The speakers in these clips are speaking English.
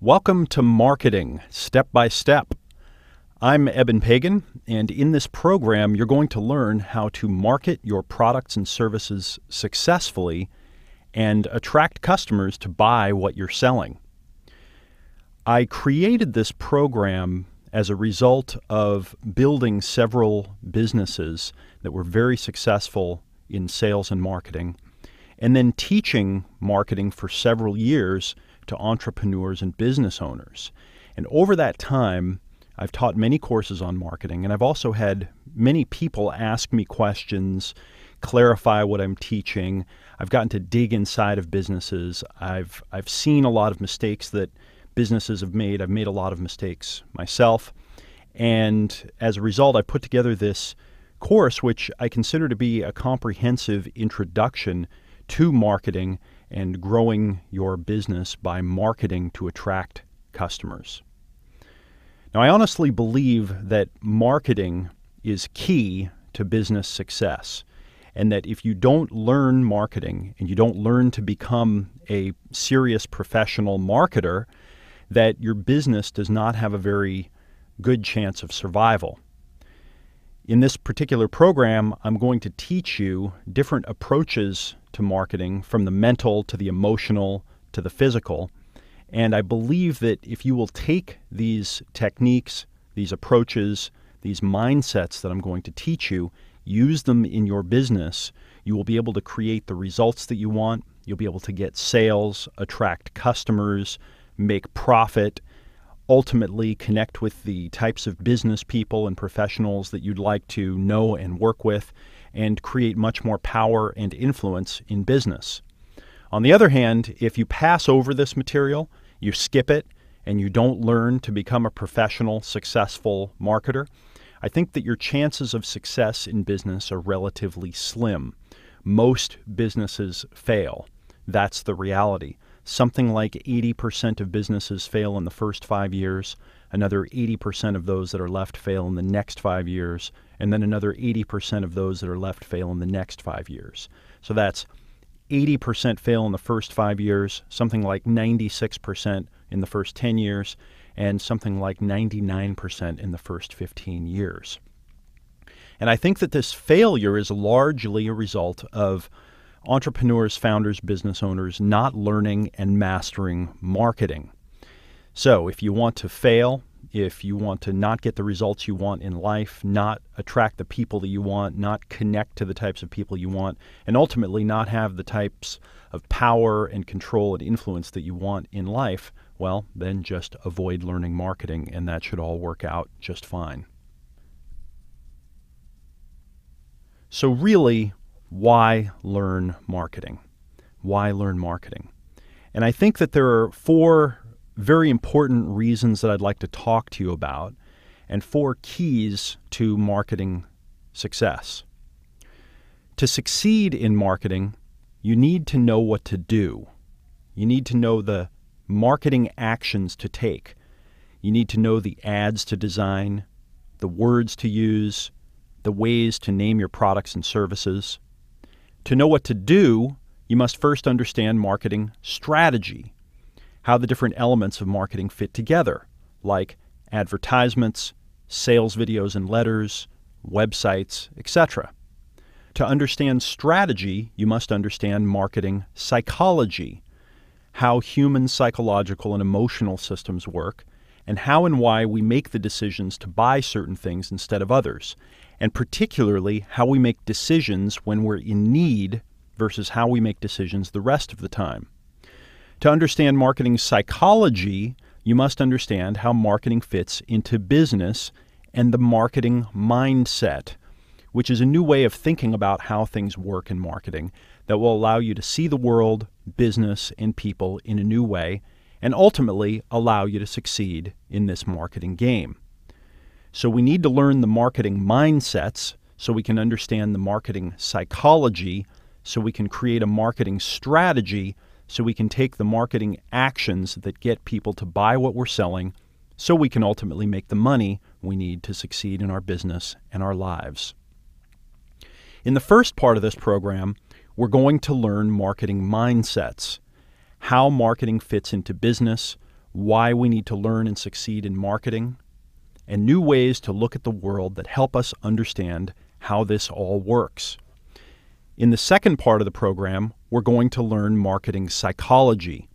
Welcome to Marketing Step by Step. I'm Eben Pagan, and in this program, you're going to learn how to market your products and services successfully and attract customers to buy what you're selling. I created this program as a result of building several businesses that were very successful in sales and marketing, and then teaching marketing for several years to entrepreneurs and business owners. And over that time, I've taught many courses on marketing, and I've also had many people ask me questions, clarify what I'm teaching. I've gotten to dig inside of businesses. I've I've seen a lot of mistakes that businesses have made. I've made a lot of mistakes myself. And as a result, I put together this course, which I consider to be a comprehensive introduction to marketing and growing your business by marketing to attract customers. Now, I honestly believe that marketing is key to business success, and that if you don't learn marketing and you don't learn to become a serious professional marketer, that your business does not have a very good chance of survival. In this particular program, I'm going to teach you different approaches to marketing from the mental to the emotional to the physical. And I believe that if you will take these techniques, these approaches, these mindsets that I'm going to teach you, use them in your business, you will be able to create the results that you want. You'll be able to get sales, attract customers, make profit, ultimately connect with the types of business people and professionals that you'd like to know and work with, and create much more power and influence in business. On the other hand, if you pass over this material, you skip it, and you don't learn to become a professional, successful marketer, I think that your chances of success in business are relatively slim. Most businesses fail. That's the reality. Something like 80% of businesses fail in the first five years, another 80% of those that are left fail in the next five years, and then another 80% of those that are left fail in the next five years. So that's 80% fail in the first five years, something like 96% in the first 10 years, and something like 99% in the first 15 years. And I think that this failure is largely a result of entrepreneurs, founders, business owners not learning and mastering marketing. So, if you want to fail, if you want to not get the results you want in life, not attract the people that you want, not connect to the types of people you want, and ultimately not have the types of power and control and influence that you want in life, well, then just avoid learning marketing, and that should all work out just fine. So, really, why learn marketing? Why learn marketing? And I think that there are four very important reasons that I'd like to talk to you about and four keys to marketing success. To succeed in marketing, you need to know what to do. You need to know the marketing actions to take. You need to know the ads to design, the words to use, the ways to name your products and services. To know what to do, you must first understand marketing strategy how the different elements of marketing fit together, like advertisements, sales videos and letters, websites, etc. To understand strategy, you must understand marketing psychology, how human psychological and emotional systems work, and how and why we make the decisions to buy certain things instead of others, and particularly how we make decisions when we're in need versus how we make decisions the rest of the time. To understand marketing psychology, you must understand how marketing fits into business and the marketing mindset, which is a new way of thinking about how things work in marketing that will allow you to see the world, business, and people in a new way and ultimately allow you to succeed in this marketing game. So, we need to learn the marketing mindsets so we can understand the marketing psychology, so we can create a marketing strategy so we can take the marketing actions that get people to buy what we're selling so we can ultimately make the money we need to succeed in our business and our lives. In the first part of this program, we're going to learn marketing mindsets, how marketing fits into business, why we need to learn and succeed in marketing, and new ways to look at the world that help us understand how this all works. In the second part of the program, we're going to learn marketing psychology,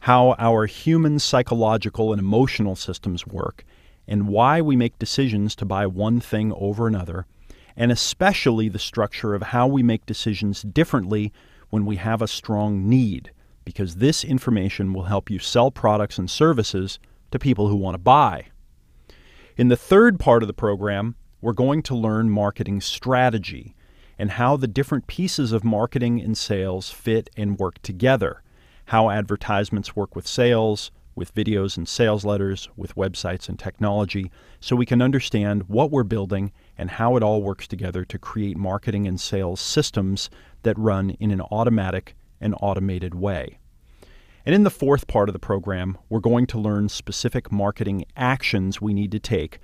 how our human psychological and emotional systems work, and why we make decisions to buy one thing over another, and especially the structure of how we make decisions differently when we have a strong need, because this information will help you sell products and services to people who want to buy. In the third part of the program, we're going to learn marketing strategy and how the different pieces of marketing and sales fit and work together, how advertisements work with sales, with videos and sales letters, with websites and technology, so we can understand what we're building and how it all works together to create marketing and sales systems that run in an automatic and automated way. And in the fourth part of the program, we're going to learn specific marketing actions we need to take,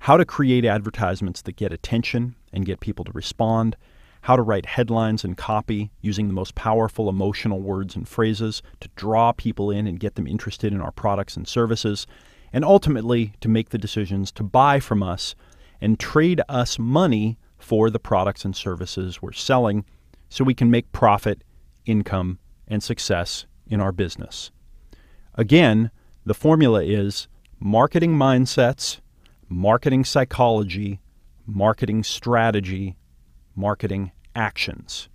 how to create advertisements that get attention and get people to respond, how to write headlines and copy using the most powerful emotional words and phrases to draw people in and get them interested in our products and services, and ultimately to make the decisions to buy from us and trade us money for the products and services we're selling so we can make profit, income, and success in our business. Again, the formula is marketing mindsets, marketing psychology, marketing strategy, marketing actions.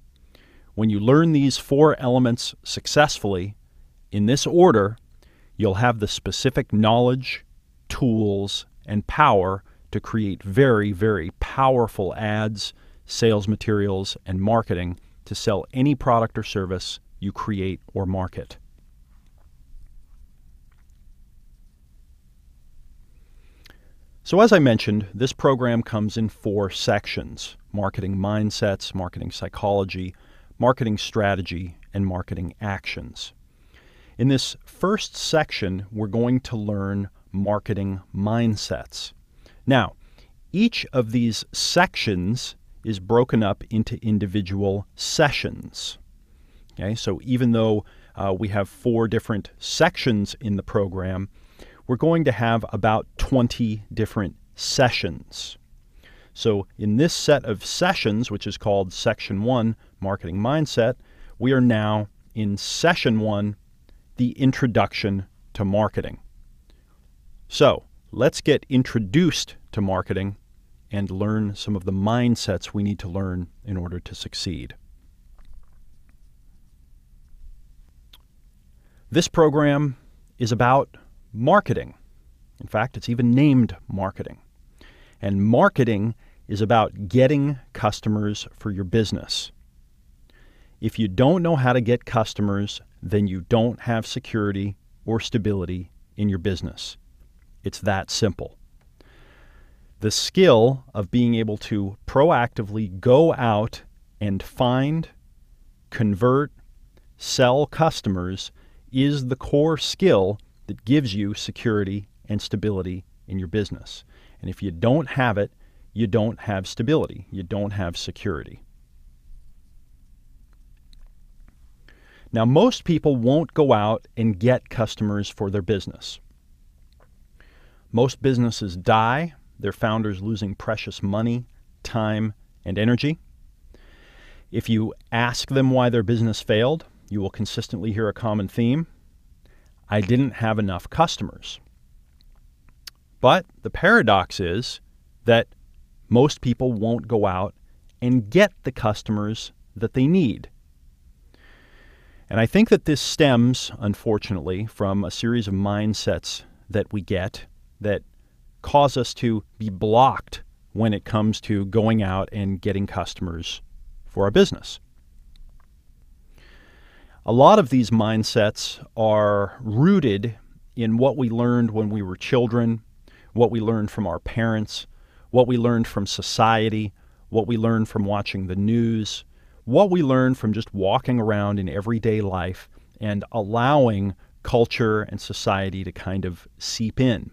When you learn these four elements successfully in this order, you'll have the specific knowledge, tools, and power to create very, very powerful ads, sales materials, and marketing to sell any product or service you create or market. So, as I mentioned, this program comes in four sections marketing mindsets, marketing psychology, marketing strategy, and marketing actions. In this first section, we're going to learn marketing mindsets. Now, each of these sections is broken up into individual sessions. Okay, so even though uh, we have four different sections in the program, we're going to have about 20 different sessions. So, in this set of sessions, which is called Section 1 Marketing Mindset, we are now in Session 1 the Introduction to Marketing. So, let's get introduced to marketing and learn some of the mindsets we need to learn in order to succeed. This program is about marketing. In fact, it's even named marketing. And marketing is about getting customers for your business. If you don't know how to get customers, then you don't have security or stability in your business. It's that simple. The skill of being able to proactively go out and find, convert, sell customers is the core skill that gives you security and stability in your business. And if you don't have it, you don't have stability, you don't have security. Now, most people won't go out and get customers for their business. Most businesses die, their founders losing precious money, time, and energy. If you ask them why their business failed, you will consistently hear a common theme I didn't have enough customers. But the paradox is that most people won't go out and get the customers that they need. And I think that this stems, unfortunately, from a series of mindsets that we get that cause us to be blocked when it comes to going out and getting customers for our business. A lot of these mindsets are rooted in what we learned when we were children, what we learned from our parents, what we learned from society, what we learned from watching the news, what we learned from just walking around in everyday life and allowing culture and society to kind of seep in.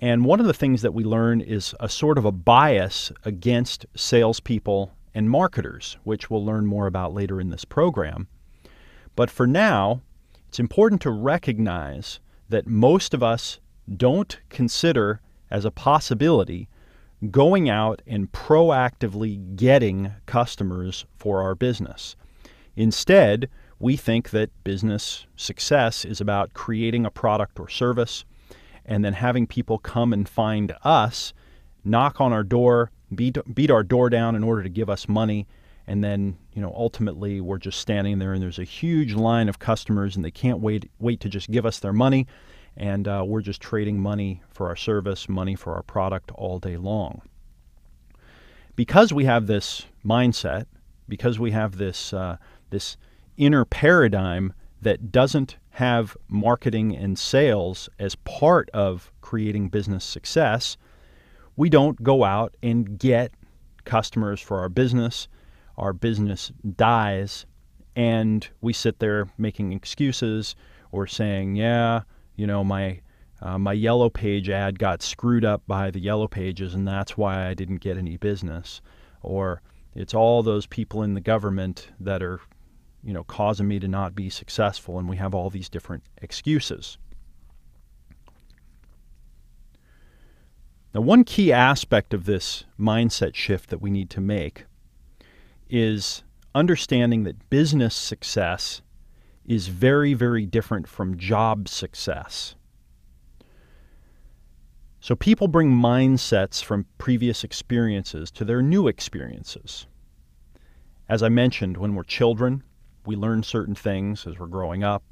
And one of the things that we learn is a sort of a bias against salespeople and marketers, which we'll learn more about later in this program. But for now, it's important to recognize that most of us don't consider as a possibility going out and proactively getting customers for our business. Instead, we think that business success is about creating a product or service and then having people come and find us, knock on our door, beat, beat our door down in order to give us money. And then, you know, ultimately we're just standing there and there's a huge line of customers and they can't wait, wait to just give us their money. And uh, we're just trading money for our service, money for our product all day long. Because we have this mindset, because we have this, uh, this inner paradigm that doesn't have marketing and sales as part of creating business success, we don't go out and get customers for our business. Our business dies, and we sit there making excuses or saying, "Yeah, you know, my uh, my yellow page ad got screwed up by the yellow pages, and that's why I didn't get any business," or it's all those people in the government that are you know, causing me to not be successful, and we have all these different excuses. Now, one key aspect of this mindset shift that we need to make is understanding that business success is very, very different from job success. So, people bring mindsets from previous experiences to their new experiences. As I mentioned, when we're children, we learn certain things as we're growing up,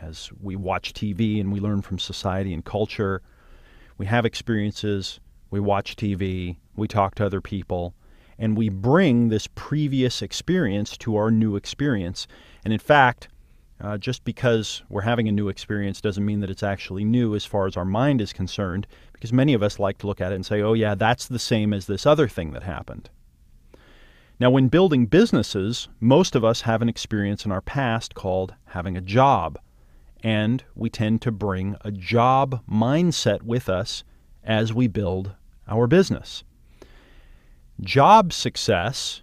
as we watch TV and we learn from society and culture. We have experiences, we watch TV, we talk to other people, and we bring this previous experience to our new experience. And in fact, uh, just because we're having a new experience doesn't mean that it's actually new as far as our mind is concerned, because many of us like to look at it and say, oh, yeah, that's the same as this other thing that happened. Now, when building businesses, most of us have an experience in our past called having a job, and we tend to bring a job mindset with us as we build our business. Job success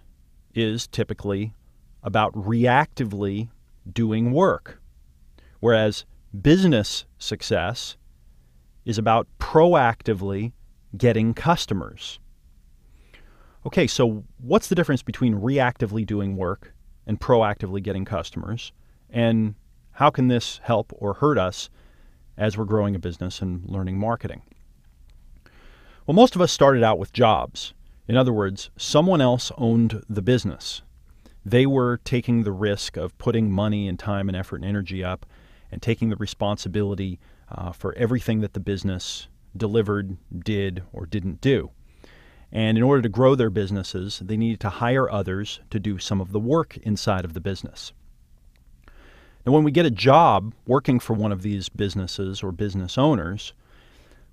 is typically about reactively doing work, whereas business success is about proactively getting customers. Okay, so what's the difference between reactively doing work and proactively getting customers? And how can this help or hurt us as we're growing a business and learning marketing? Well, most of us started out with jobs. In other words, someone else owned the business. They were taking the risk of putting money and time and effort and energy up and taking the responsibility uh, for everything that the business delivered, did, or didn't do. And in order to grow their businesses, they needed to hire others to do some of the work inside of the business. Now, when we get a job working for one of these businesses or business owners,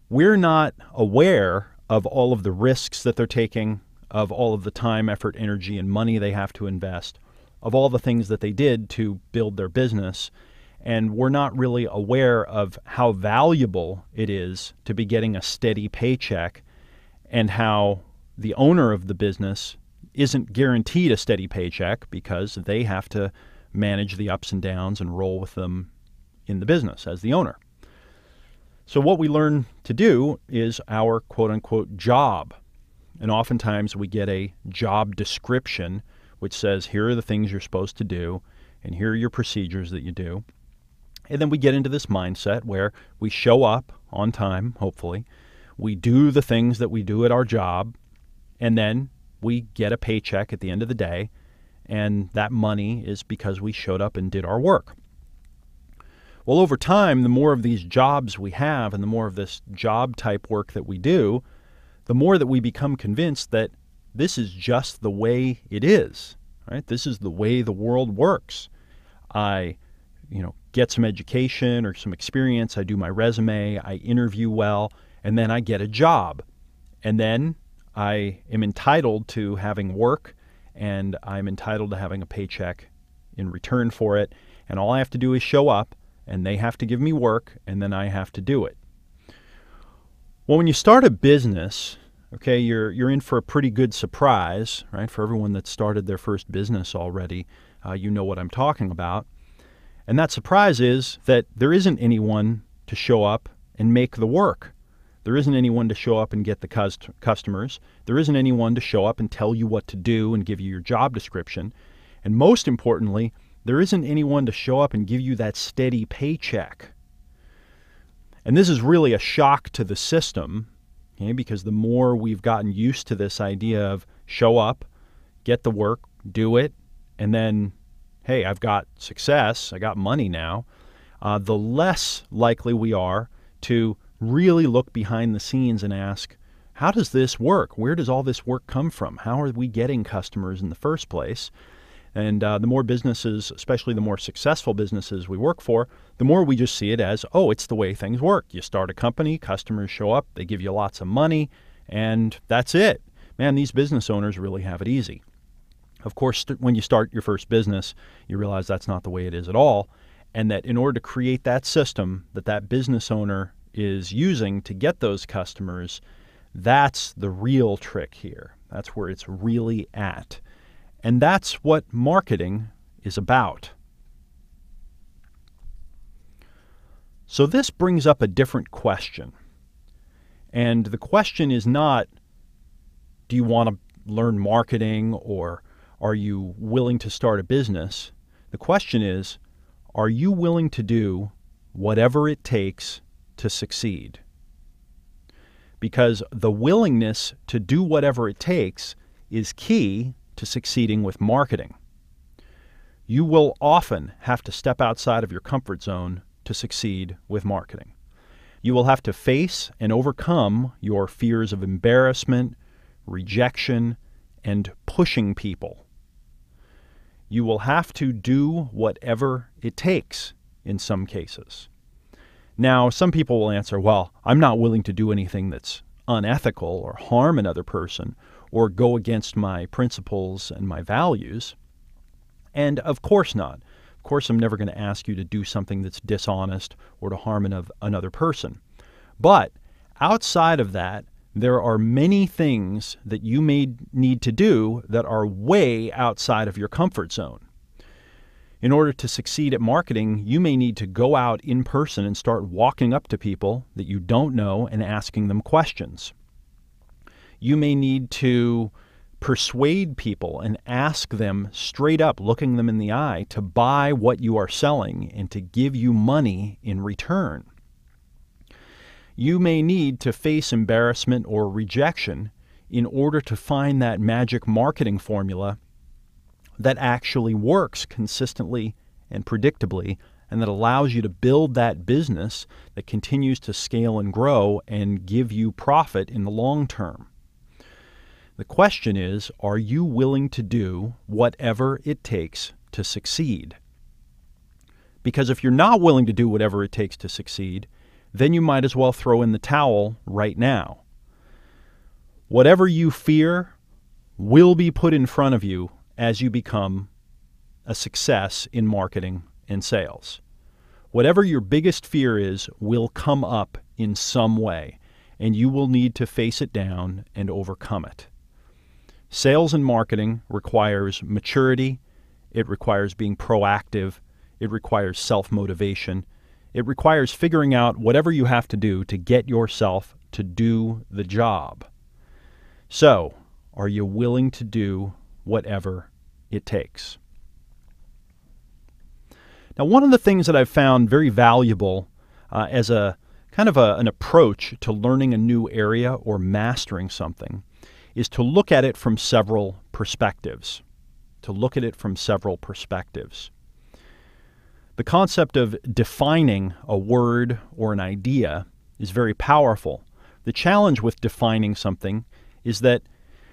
we're not aware of all of the risks that they're taking, of all of the time, effort, energy, and money they have to invest, of all the things that they did to build their business. And we're not really aware of how valuable it is to be getting a steady paycheck and how the owner of the business isn't guaranteed a steady paycheck because they have to manage the ups and downs and roll with them in the business as the owner. So, what we learn to do is our quote unquote job. And oftentimes we get a job description which says, here are the things you're supposed to do, and here are your procedures that you do. And then we get into this mindset where we show up on time, hopefully. We do the things that we do at our job, and then we get a paycheck at the end of the day, and that money is because we showed up and did our work. Well, over time, the more of these jobs we have and the more of this job type work that we do, the more that we become convinced that this is just the way it is, right? This is the way the world works. I, you know, get some education or some experience, I do my resume, I interview well, and then I get a job. And then I am entitled to having work and I'm entitled to having a paycheck in return for it. And all I have to do is show up and they have to give me work and then I have to do it. Well, when you start a business, okay, you're, you're in for a pretty good surprise, right? For everyone that started their first business already, uh, you know what I'm talking about. And that surprise is that there isn't anyone to show up and make the work. There isn't anyone to show up and get the cust- customers. There isn't anyone to show up and tell you what to do and give you your job description. And most importantly, there isn't anyone to show up and give you that steady paycheck. And this is really a shock to the system okay, because the more we've gotten used to this idea of show up, get the work, do it, and then, hey, I've got success, I got money now, uh, the less likely we are to really look behind the scenes and ask, how does this work? Where does all this work come from? How are we getting customers in the first place? And uh, the more businesses, especially the more successful businesses we work for, the more we just see it as, oh, it's the way things work. You start a company, customers show up, they give you lots of money, and that's it. Man, these business owners really have it easy. Of course, when you start your first business, you realize that's not the way it is at all, and that in order to create that system that that business owner is using to get those customers, that's the real trick here. That's where it's really at. And that's what marketing is about. So this brings up a different question. And the question is not do you want to learn marketing or are you willing to start a business? The question is are you willing to do whatever it takes to succeed? Because the willingness to do whatever it takes is key to succeeding with marketing. You will often have to step outside of your comfort zone to succeed with marketing. You will have to face and overcome your fears of embarrassment, rejection, and pushing people. You will have to do whatever it takes in some cases. Now, some people will answer, well, I'm not willing to do anything that's unethical or harm another person or go against my principles and my values. And of course not. Course, I'm never going to ask you to do something that's dishonest or to harm another person. But outside of that, there are many things that you may need to do that are way outside of your comfort zone. In order to succeed at marketing, you may need to go out in person and start walking up to people that you don't know and asking them questions you may need to persuade people and ask them straight up, looking them in the eye, to buy what you are selling and to give you money in return. You may need to face embarrassment or rejection in order to find that magic marketing formula that actually works consistently and predictably and that allows you to build that business that continues to scale and grow and give you profit in the long term. The question is are you willing to do whatever it takes to succeed? Because if you're not willing to do whatever it takes to succeed, then you might as well throw in the towel right now. Whatever you fear will be put in front of you as you become a success in marketing and sales. Whatever your biggest fear is will come up in some way, and you will need to face it down and overcome it. Sales and marketing requires maturity, it requires being proactive, it requires self motivation, it requires figuring out whatever you have to do to get yourself to do the job. So, are you willing to do whatever it takes? Now, one of the things that I've found very valuable uh, as a kind of a, an approach to learning a new area or mastering something is to look at it from several perspectives. To look at it from several perspectives. The concept of defining a word or an idea is very powerful. The challenge with defining something is that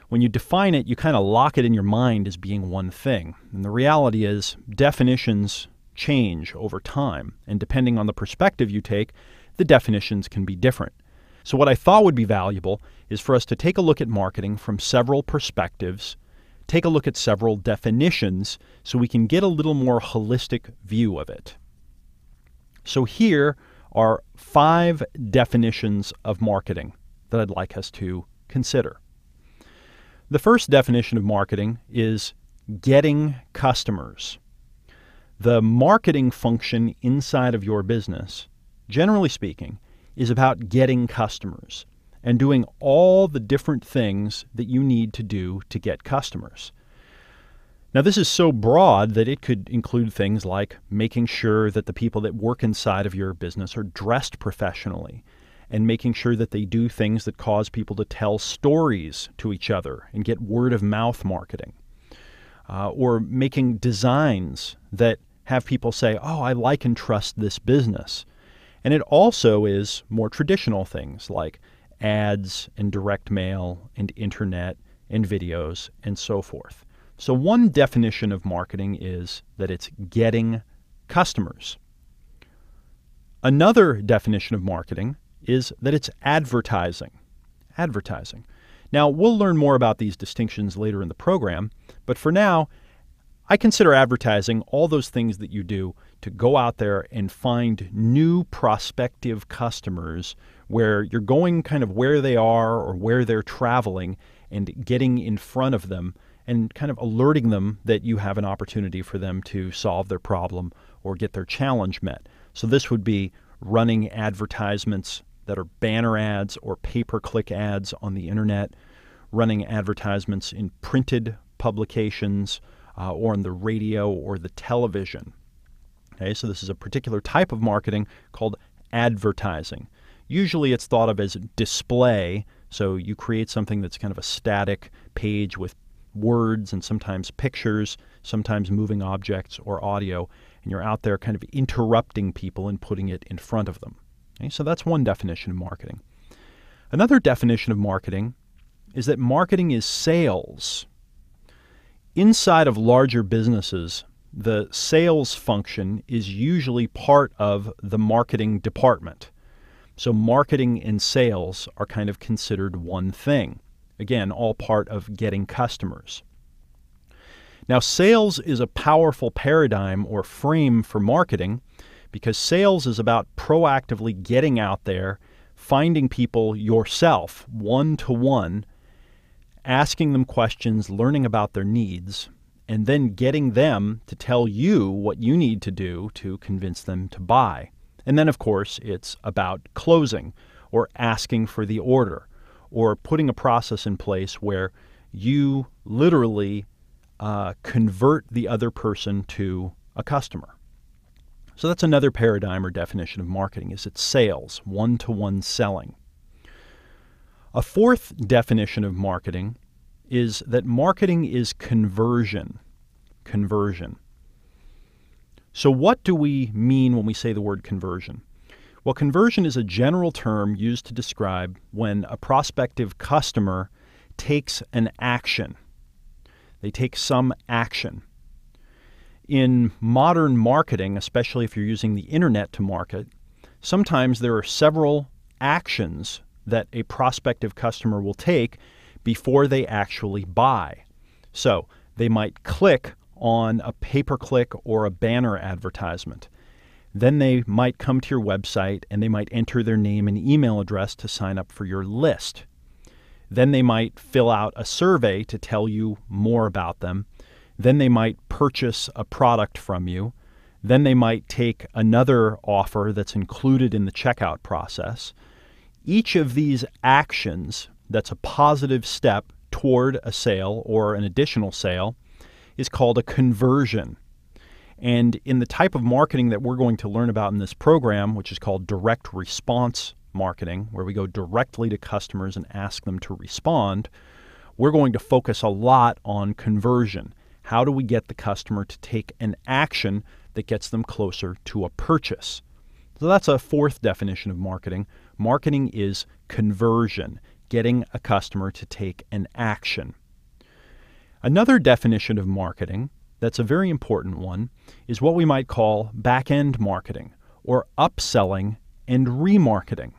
when you define it, you kind of lock it in your mind as being one thing. And the reality is, definitions change over time. And depending on the perspective you take, the definitions can be different. So, what I thought would be valuable is for us to take a look at marketing from several perspectives, take a look at several definitions, so we can get a little more holistic view of it. So, here are five definitions of marketing that I'd like us to consider. The first definition of marketing is getting customers. The marketing function inside of your business generally speaking, is about getting customers and doing all the different things that you need to do to get customers. Now, this is so broad that it could include things like making sure that the people that work inside of your business are dressed professionally and making sure that they do things that cause people to tell stories to each other and get word of mouth marketing. Uh, or making designs that have people say, oh, I like and trust this business. And it also is more traditional things like ads and direct mail and internet and videos and so forth. So, one definition of marketing is that it's getting customers. Another definition of marketing is that it's advertising. Advertising. Now, we'll learn more about these distinctions later in the program, but for now, I consider advertising all those things that you do to go out there and find new prospective customers where you're going kind of where they are or where they're traveling and getting in front of them and kind of alerting them that you have an opportunity for them to solve their problem or get their challenge met. So this would be running advertisements that are banner ads or pay per click ads on the internet, running advertisements in printed publications uh, or on the radio or the television. Okay, so this is a particular type of marketing called advertising. Usually it's thought of as display, so you create something that's kind of a static page with words and sometimes pictures, sometimes moving objects or audio, and you're out there kind of interrupting people and putting it in front of them. Okay, so that's one definition of marketing. Another definition of marketing is that marketing is sales. Inside of larger businesses, the sales function is usually part of the marketing department. So, marketing and sales are kind of considered one thing. Again, all part of getting customers. Now, sales is a powerful paradigm or frame for marketing because sales is about proactively getting out there, finding people yourself, one to one, asking them questions, learning about their needs, and then getting them to tell you what you need to do to convince them to buy. And then, of course, it's about closing or asking for the order or putting a process in place where you literally uh, convert the other person to a customer. So that's another paradigm or definition of marketing is it's sales, one-to-one selling. A fourth definition of marketing is that marketing is conversion. Conversion. So, what do we mean when we say the word conversion? Well, conversion is a general term used to describe when a prospective customer takes an action. They take some action. In modern marketing, especially if you're using the internet to market, sometimes there are several actions that a prospective customer will take before they actually buy. So they might click on a pay per click or a banner advertisement. Then they might come to your website and they might enter their name and email address to sign up for your list. Then they might fill out a survey to tell you more about them. Then they might purchase a product from you. Then they might take another offer that's included in the checkout process. Each of these actions that's a positive step toward a sale or an additional sale is called a conversion. And in the type of marketing that we're going to learn about in this program, which is called direct response marketing, where we go directly to customers and ask them to respond, we're going to focus a lot on conversion. How do we get the customer to take an action that gets them closer to a purchase? So that's a fourth definition of marketing. Marketing is conversion, getting a customer to take an action. Another definition of marketing that's a very important one is what we might call back end marketing or upselling and remarketing.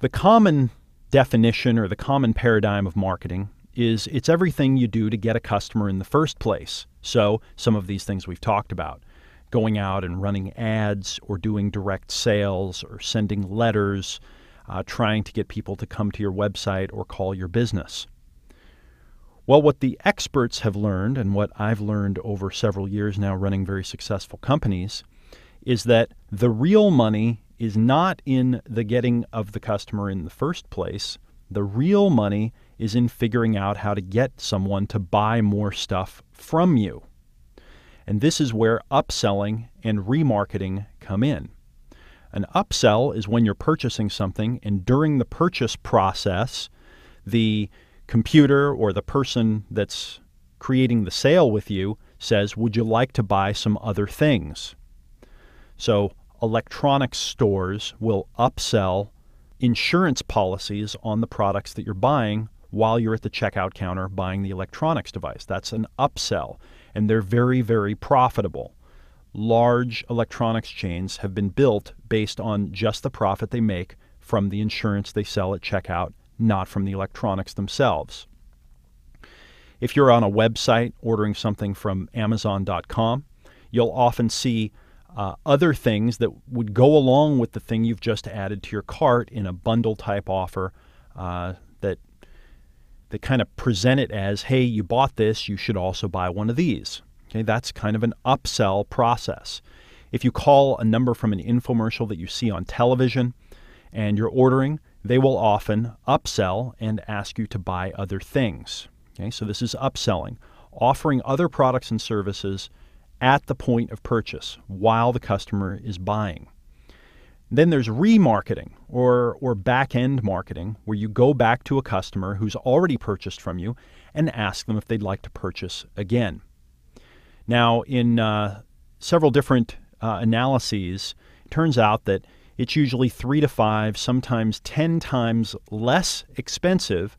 The common definition or the common paradigm of marketing is it's everything you do to get a customer in the first place. So, some of these things we've talked about going out and running ads or doing direct sales or sending letters, uh, trying to get people to come to your website or call your business. Well, what the experts have learned, and what I've learned over several years now running very successful companies, is that the real money is not in the getting of the customer in the first place. The real money is in figuring out how to get someone to buy more stuff from you. And this is where upselling and remarketing come in. An upsell is when you're purchasing something, and during the purchase process, the computer or the person that's creating the sale with you says, Would you like to buy some other things? So, electronics stores will upsell insurance policies on the products that you're buying while you're at the checkout counter buying the electronics device. That's an upsell, and they're very, very profitable. Large electronics chains have been built based on just the profit they make from the insurance they sell at checkout, not from the electronics themselves. If you're on a website ordering something from Amazon.com, you'll often see uh, other things that would go along with the thing you've just added to your cart in a bundle type offer uh, that that kind of present it as, hey, you bought this, you should also buy one of these. Okay, that's kind of an upsell process. If you call a number from an infomercial that you see on television and you're ordering, they will often upsell and ask you to buy other things. Okay, so this is upselling, offering other products and services at the point of purchase while the customer is buying. Then there's remarketing or, or back end marketing, where you go back to a customer who's already purchased from you and ask them if they'd like to purchase again. Now, in uh, several different uh, analyses, it turns out that it's usually three to five, sometimes 10 times less expensive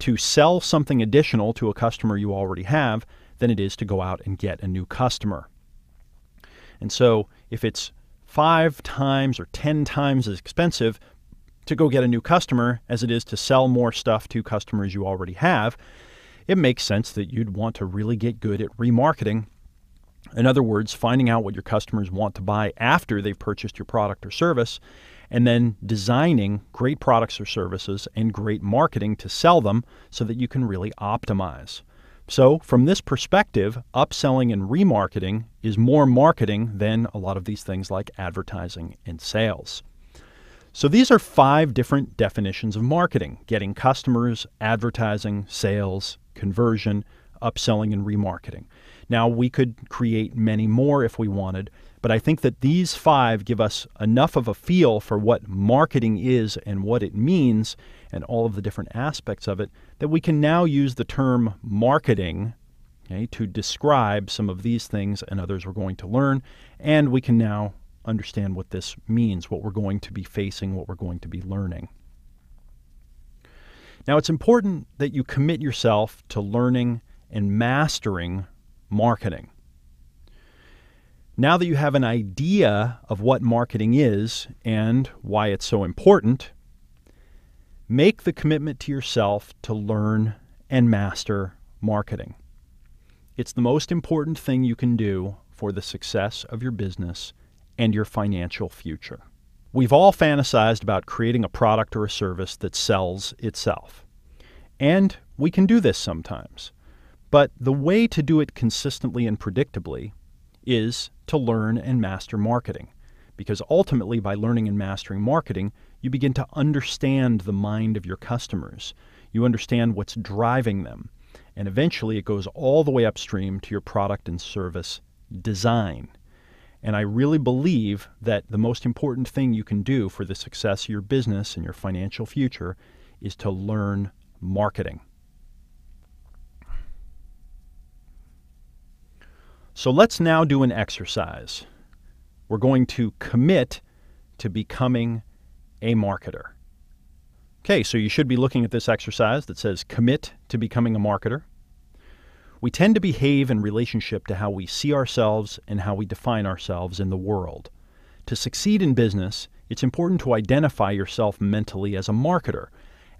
to sell something additional to a customer you already have than it is to go out and get a new customer. And so, if it's five times or 10 times as expensive to go get a new customer as it is to sell more stuff to customers you already have, it makes sense that you'd want to really get good at remarketing. In other words, finding out what your customers want to buy after they've purchased your product or service, and then designing great products or services and great marketing to sell them so that you can really optimize. So, from this perspective, upselling and remarketing is more marketing than a lot of these things like advertising and sales. So, these are five different definitions of marketing getting customers, advertising, sales, conversion, upselling, and remarketing. Now, we could create many more if we wanted, but I think that these five give us enough of a feel for what marketing is and what it means and all of the different aspects of it that we can now use the term marketing okay, to describe some of these things and others we're going to learn. And we can now understand what this means, what we're going to be facing, what we're going to be learning. Now, it's important that you commit yourself to learning and mastering marketing. Now that you have an idea of what marketing is and why it's so important, Make the commitment to yourself to learn and master marketing. It's the most important thing you can do for the success of your business and your financial future. We've all fantasized about creating a product or a service that sells itself. And we can do this sometimes. But the way to do it consistently and predictably is to learn and master marketing. Because ultimately, by learning and mastering marketing, you begin to understand the mind of your customers. You understand what's driving them. And eventually it goes all the way upstream to your product and service design. And I really believe that the most important thing you can do for the success of your business and your financial future is to learn marketing. So let's now do an exercise. We're going to commit to becoming a marketer. Okay, so you should be looking at this exercise that says commit to becoming a marketer. We tend to behave in relationship to how we see ourselves and how we define ourselves in the world. To succeed in business, it's important to identify yourself mentally as a marketer,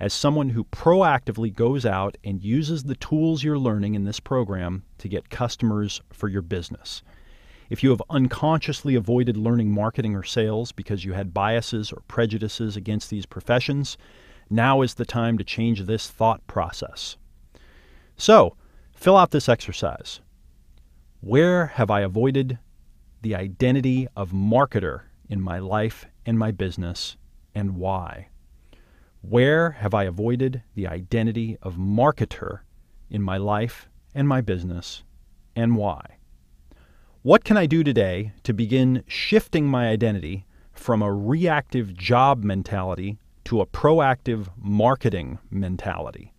as someone who proactively goes out and uses the tools you're learning in this program to get customers for your business. If you have unconsciously avoided learning marketing or sales because you had biases or prejudices against these professions, now is the time to change this thought process. So, fill out this exercise. Where have I avoided the identity of marketer in my life and my business, and why? Where have I avoided the identity of marketer in my life and my business, and why? What can I do today to begin shifting my identity from a reactive job mentality to a proactive marketing mentality?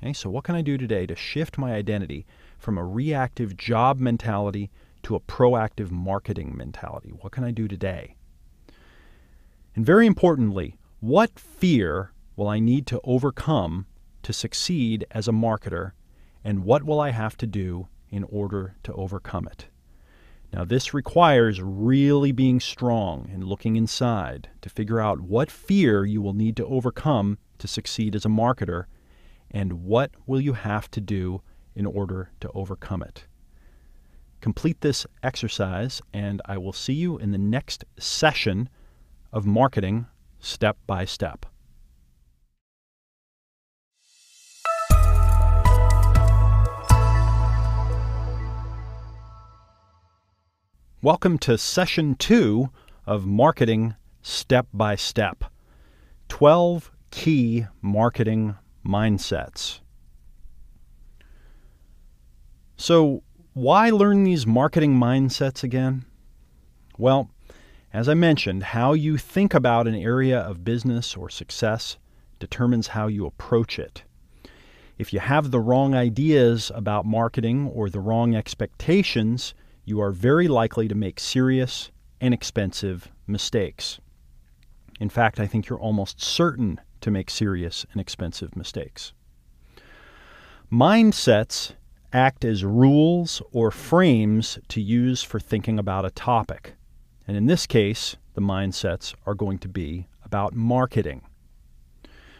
Okay, so what can I do today to shift my identity from a reactive job mentality to a proactive marketing mentality? What can I do today? And very importantly, what fear will I need to overcome to succeed as a marketer, and what will I have to do in order to overcome it? Now, this requires really being strong and looking inside to figure out what fear you will need to overcome to succeed as a marketer and what will you have to do in order to overcome it. Complete this exercise, and I will see you in the next session of marketing step by step. Welcome to session two of Marketing Step by Step 12 Key Marketing Mindsets. So, why learn these marketing mindsets again? Well, as I mentioned, how you think about an area of business or success determines how you approach it. If you have the wrong ideas about marketing or the wrong expectations, you are very likely to make serious and expensive mistakes. In fact, I think you're almost certain to make serious and expensive mistakes. Mindsets act as rules or frames to use for thinking about a topic. And in this case, the mindsets are going to be about marketing.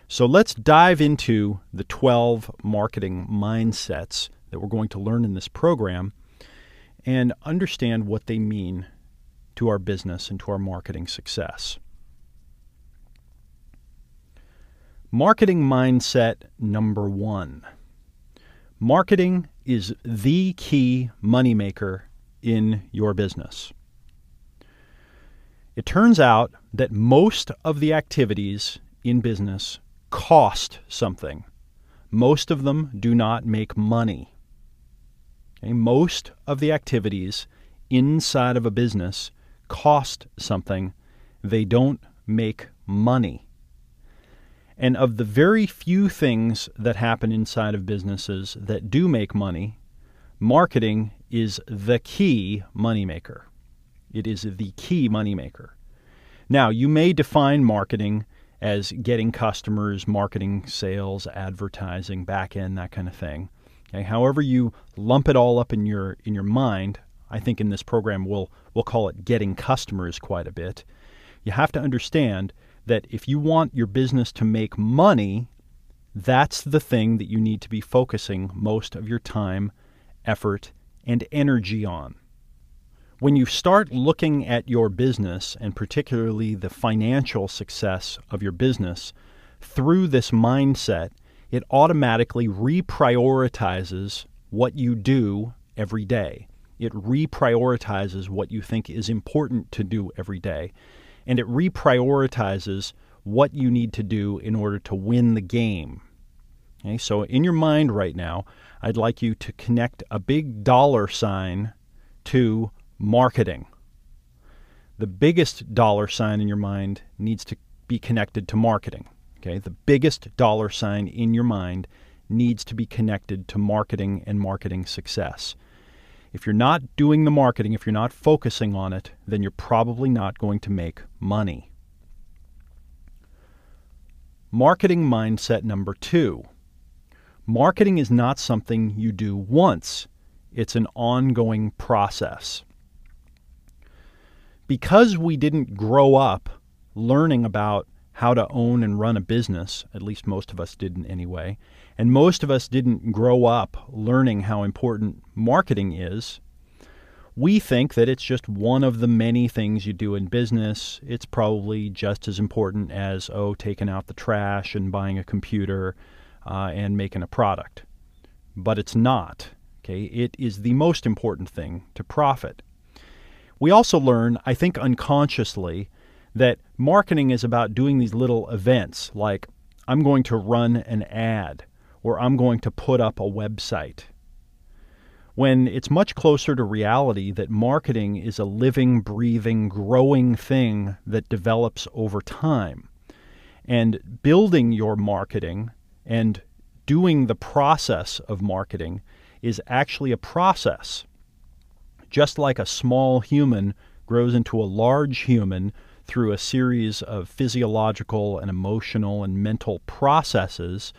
So let's dive into the 12 marketing mindsets that we're going to learn in this program and understand what they mean to our business and to our marketing success. Marketing mindset number one marketing is the key moneymaker in your business. It turns out that most of the activities in business cost something. Most of them do not make money. Okay? Most of the activities inside of a business cost something, they don't make money. And of the very few things that happen inside of businesses that do make money, marketing is the key moneymaker. It is the key moneymaker. Now, you may define marketing as getting customers, marketing, sales, advertising, back end, that kind of thing. Okay, however you lump it all up in your in your mind, I think in this program we'll we'll call it getting customers quite a bit. You have to understand that if you want your business to make money, that's the thing that you need to be focusing most of your time, effort, and energy on. When you start looking at your business and particularly the financial success of your business through this mindset, it automatically reprioritizes what you do every day. It reprioritizes what you think is important to do every day. And it reprioritizes what you need to do in order to win the game. Okay, so in your mind right now, I'd like you to connect a big dollar sign to marketing. The biggest dollar sign in your mind needs to be connected to marketing. Okay, the biggest dollar sign in your mind needs to be connected to marketing and marketing success. If you're not doing the marketing, if you're not focusing on it, then you're probably not going to make money. Marketing mindset number two marketing is not something you do once, it's an ongoing process. Because we didn't grow up learning about how to own and run a business, at least most of us didn't anyway. And most of us didn't grow up learning how important marketing is. We think that it's just one of the many things you do in business. It's probably just as important as, oh, taking out the trash and buying a computer uh, and making a product. But it's not. Okay? It is the most important thing to profit. We also learn, I think unconsciously, that marketing is about doing these little events like I'm going to run an ad or I'm going to put up a website. When it's much closer to reality that marketing is a living, breathing, growing thing that develops over time. And building your marketing and doing the process of marketing is actually a process. Just like a small human grows into a large human through a series of physiological and emotional and mental processes,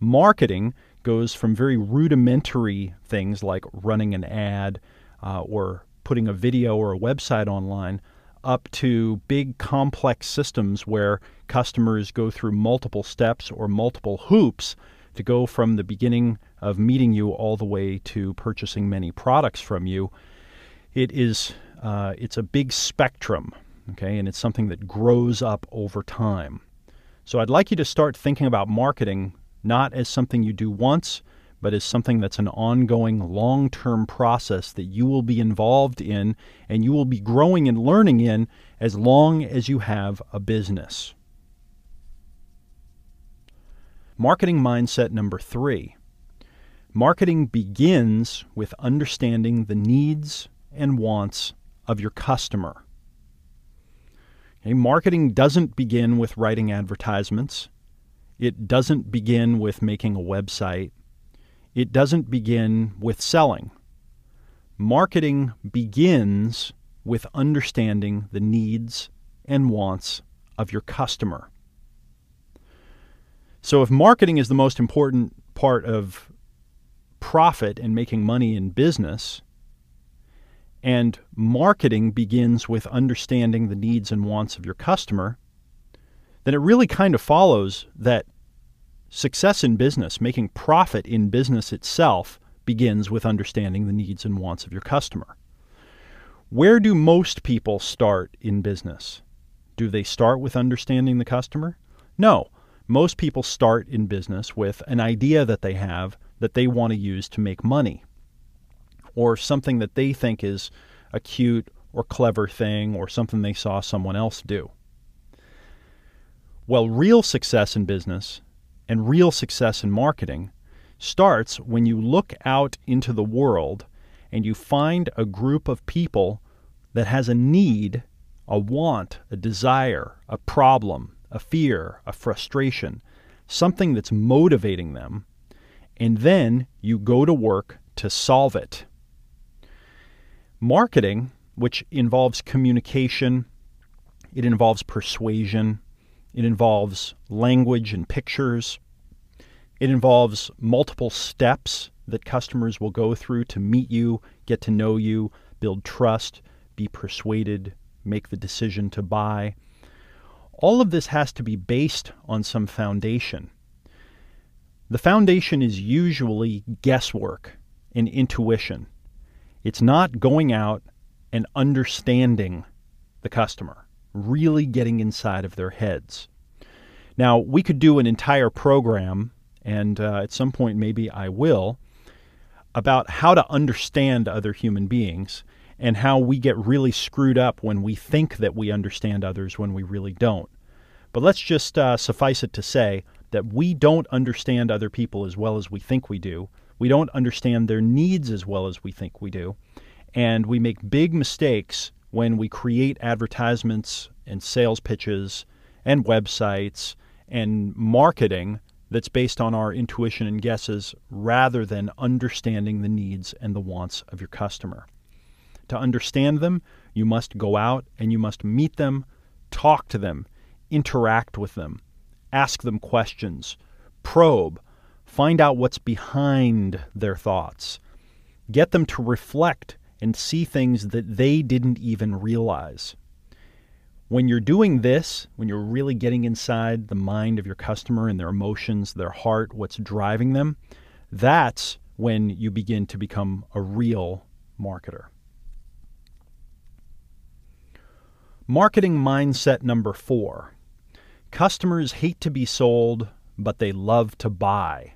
marketing goes from very rudimentary things like running an ad uh, or putting a video or a website online up to big complex systems where customers go through multiple steps or multiple hoops to go from the beginning of meeting you all the way to purchasing many products from you. It is uh, it's a big spectrum, okay, and it's something that grows up over time. So I'd like you to start thinking about marketing not as something you do once, but as something that's an ongoing, long term process that you will be involved in and you will be growing and learning in as long as you have a business. Marketing mindset number three marketing begins with understanding the needs and wants of your customer. Okay, marketing doesn't begin with writing advertisements. It doesn't begin with making a website. It doesn't begin with selling. Marketing begins with understanding the needs and wants of your customer. So, if marketing is the most important part of profit and making money in business, and marketing begins with understanding the needs and wants of your customer, then it really kind of follows that success in business, making profit in business itself, begins with understanding the needs and wants of your customer. Where do most people start in business? Do they start with understanding the customer? No most people start in business with an idea that they have that they want to use to make money, or something that they think is a cute or clever thing, or something they saw someone else do. Well, real success in business and real success in marketing starts when you look out into the world and you find a group of people that has a need, a want, a desire, a problem, a fear, a frustration, something that's motivating them, and then you go to work to solve it. Marketing, which involves communication, it involves persuasion, it involves language and pictures, it involves multiple steps that customers will go through to meet you, get to know you, build trust, be persuaded, make the decision to buy. All of this has to be based on some foundation. The foundation is usually guesswork and intuition. It's not going out and understanding the customer, really getting inside of their heads. Now, we could do an entire program, and uh, at some point maybe I will, about how to understand other human beings and how we get really screwed up when we think that we understand others when we really don't. But let's just uh, suffice it to say that we don't understand other people as well as we think we do. We don't understand their needs as well as we think we do. And we make big mistakes when we create advertisements and sales pitches and websites and marketing that's based on our intuition and guesses rather than understanding the needs and the wants of your customer. To understand them, you must go out and you must meet them, talk to them, interact with them, ask them questions, probe, find out what's behind their thoughts, get them to reflect and see things that they didn't even realize. When you're doing this, when you're really getting inside the mind of your customer and their emotions, their heart, what's driving them, that's when you begin to become a real marketer. Marketing mindset number four customers hate to be sold, but they love to buy.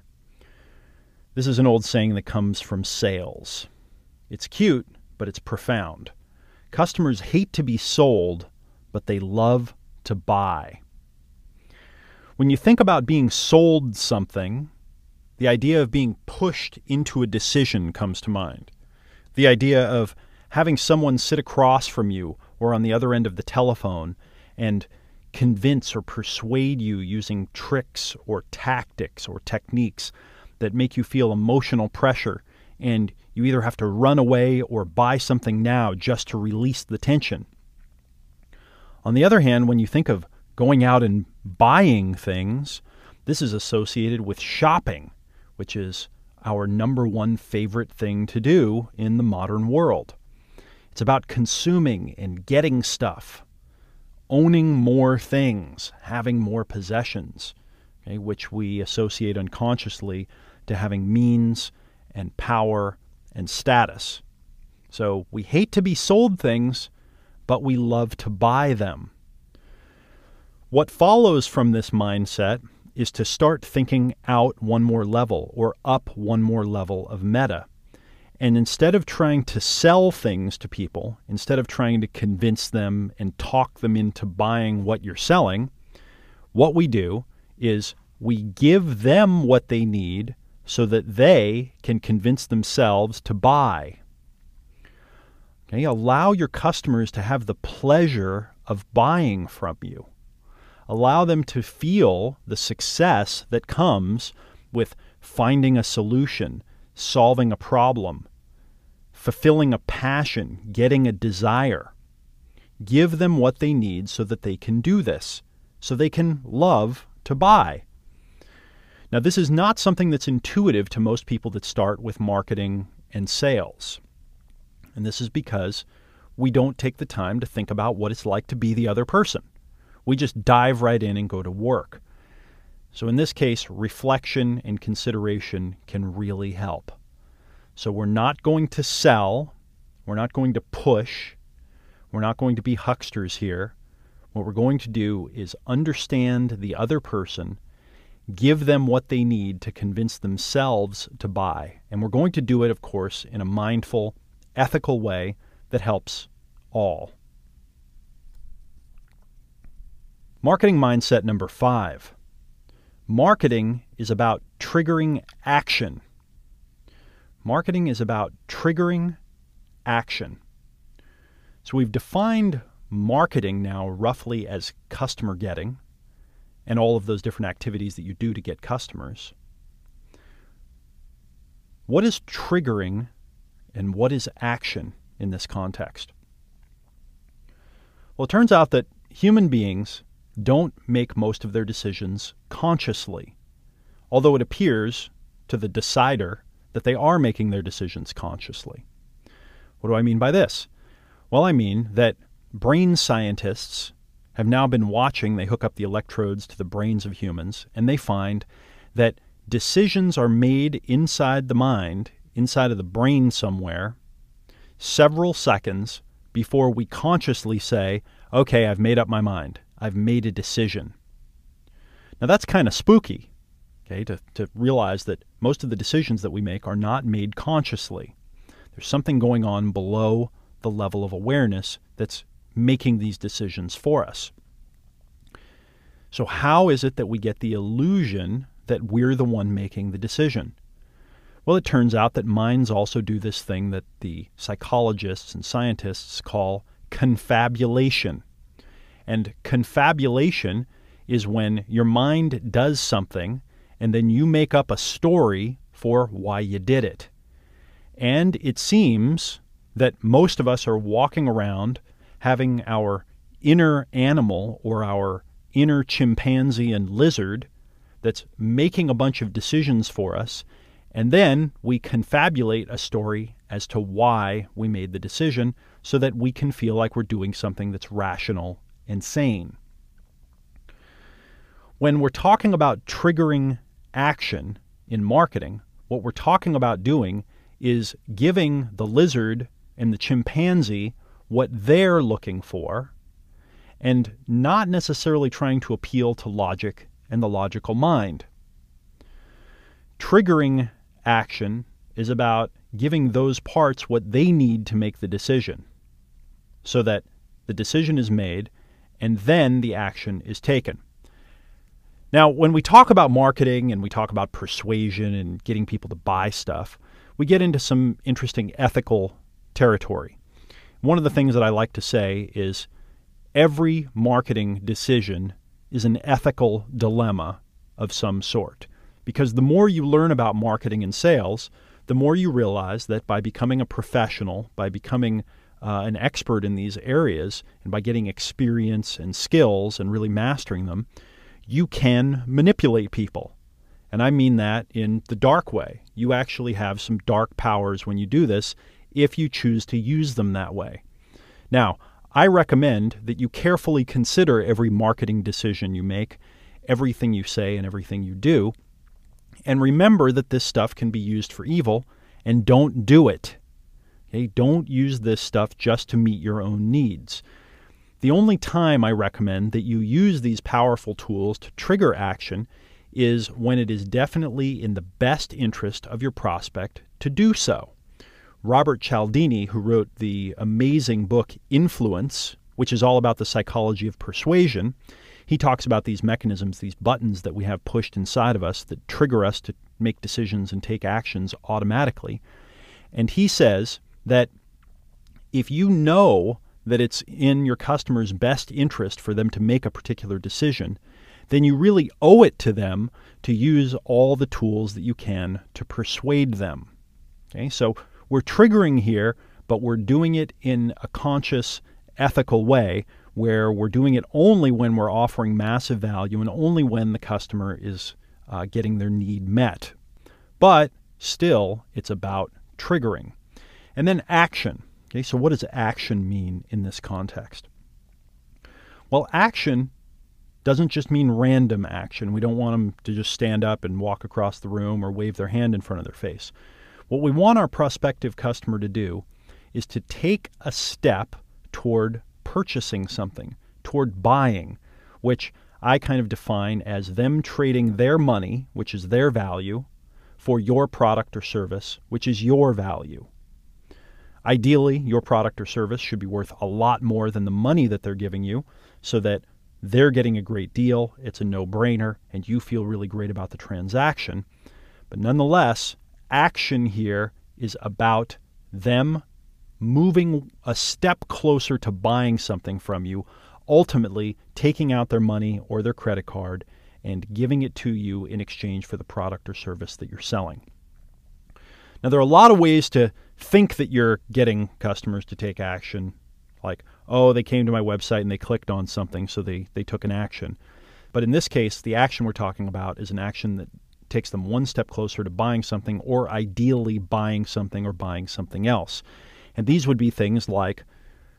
This is an old saying that comes from sales. It's cute, but it's profound. Customers hate to be sold, but they love to buy. When you think about being sold something, the idea of being pushed into a decision comes to mind. The idea of having someone sit across from you or on the other end of the telephone and convince or persuade you using tricks or tactics or techniques that make you feel emotional pressure and you either have to run away or buy something now just to release the tension. On the other hand, when you think of going out and buying things, this is associated with shopping, which is our number one favorite thing to do in the modern world. It's about consuming and getting stuff, owning more things, having more possessions, okay, which we associate unconsciously to having means and power and status. So we hate to be sold things, but we love to buy them. What follows from this mindset is to start thinking out one more level or up one more level of meta. And instead of trying to sell things to people, instead of trying to convince them and talk them into buying what you're selling, what we do is we give them what they need so that they can convince themselves to buy. Okay, allow your customers to have the pleasure of buying from you. Allow them to feel the success that comes with finding a solution, solving a problem, fulfilling a passion, getting a desire. Give them what they need so that they can do this, so they can love to buy. Now, this is not something that's intuitive to most people that start with marketing and sales. And this is because we don't take the time to think about what it's like to be the other person. We just dive right in and go to work. So, in this case, reflection and consideration can really help. So, we're not going to sell, we're not going to push, we're not going to be hucksters here. What we're going to do is understand the other person give them what they need to convince themselves to buy. And we're going to do it, of course, in a mindful, ethical way that helps all. Marketing mindset number five marketing is about triggering action. Marketing is about triggering action. So we've defined marketing now roughly as customer getting and all of those different activities that you do to get customers. What is triggering and what is action in this context? Well, it turns out that human beings don't make most of their decisions consciously, although it appears to the decider that they are making their decisions consciously. What do I mean by this? Well, I mean that brain scientists have now been watching, they hook up the electrodes to the brains of humans, and they find that decisions are made inside the mind, inside of the brain somewhere, several seconds before we consciously say, okay, I've made up my mind. I've made a decision. Now that's kind of spooky, okay, to, to realize that most of the decisions that we make are not made consciously. There's something going on below the level of awareness that's making these decisions for us. So, how is it that we get the illusion that we're the one making the decision? Well, it turns out that minds also do this thing that the psychologists and scientists call confabulation. And confabulation is when your mind does something and then you make up a story for why you did it. And it seems that most of us are walking around having our inner animal or our inner chimpanzee and lizard that's making a bunch of decisions for us, and then we confabulate a story as to why we made the decision so that we can feel like we're doing something that's rational and sane. When we're talking about triggering action in marketing, what we're talking about doing is giving the lizard and the chimpanzee what they're looking for and not necessarily trying to appeal to logic and the logical mind. Triggering action is about giving those parts what they need to make the decision. so that the decision is made and then the action is taken. Now, when we talk about marketing and we talk about persuasion and getting people to buy stuff, we get into some interesting ethical territory. One of the things that I like to say is every marketing decision is an ethical dilemma of some sort. Because the more you learn about marketing and sales, the more you realize that by becoming a professional, by becoming uh, an expert in these areas, and by getting experience and skills and really mastering them, you can manipulate people. And I mean that in the dark way. You actually have some dark powers when you do this if you choose to use them that way. Now, I recommend that you carefully consider every marketing decision you make, everything you say, and everything you do. And remember that this stuff can be used for evil, and don't do it. Okay? Don't use this stuff just to meet your own needs. The only time I recommend that you use these powerful tools to trigger action is when it is definitely in the best interest of your prospect to do so. Robert Cialdini, who wrote the amazing book Influence, which is all about the psychology of persuasion, he talks about these mechanisms, these buttons that we have pushed inside of us that trigger us to make decisions and take actions automatically. And he says that if you know that it's in your customer's best interest for them to make a particular decision, then you really owe it to them to use all the tools that you can to persuade them. Okay, so we're triggering here, but we're doing it in a conscious, ethical way where we're doing it only when we're offering massive value and only when the customer is uh, getting their need met. But still, it's about triggering. And then action. Okay, so what does action mean in this context? Well, action doesn't just mean random action. We don't want them to just stand up and walk across the room or wave their hand in front of their face. What we want our prospective customer to do is to take a step toward purchasing something, toward buying, which I kind of define as them trading their money, which is their value, for your product or service, which is your value. Ideally, your product or service should be worth a lot more than the money that they're giving you so that they're getting a great deal, it's a no brainer, and you feel really great about the transaction. But nonetheless, action here is about them moving a step closer to buying something from you, ultimately taking out their money or their credit card and giving it to you in exchange for the product or service that you're selling. Now, there are a lot of ways to think that you're getting customers to take action, like, oh, they came to my website and they clicked on something, so they, they took an action. But in this case, the action we're talking about is an action that takes them one step closer to buying something, or ideally buying something or buying something else. And these would be things like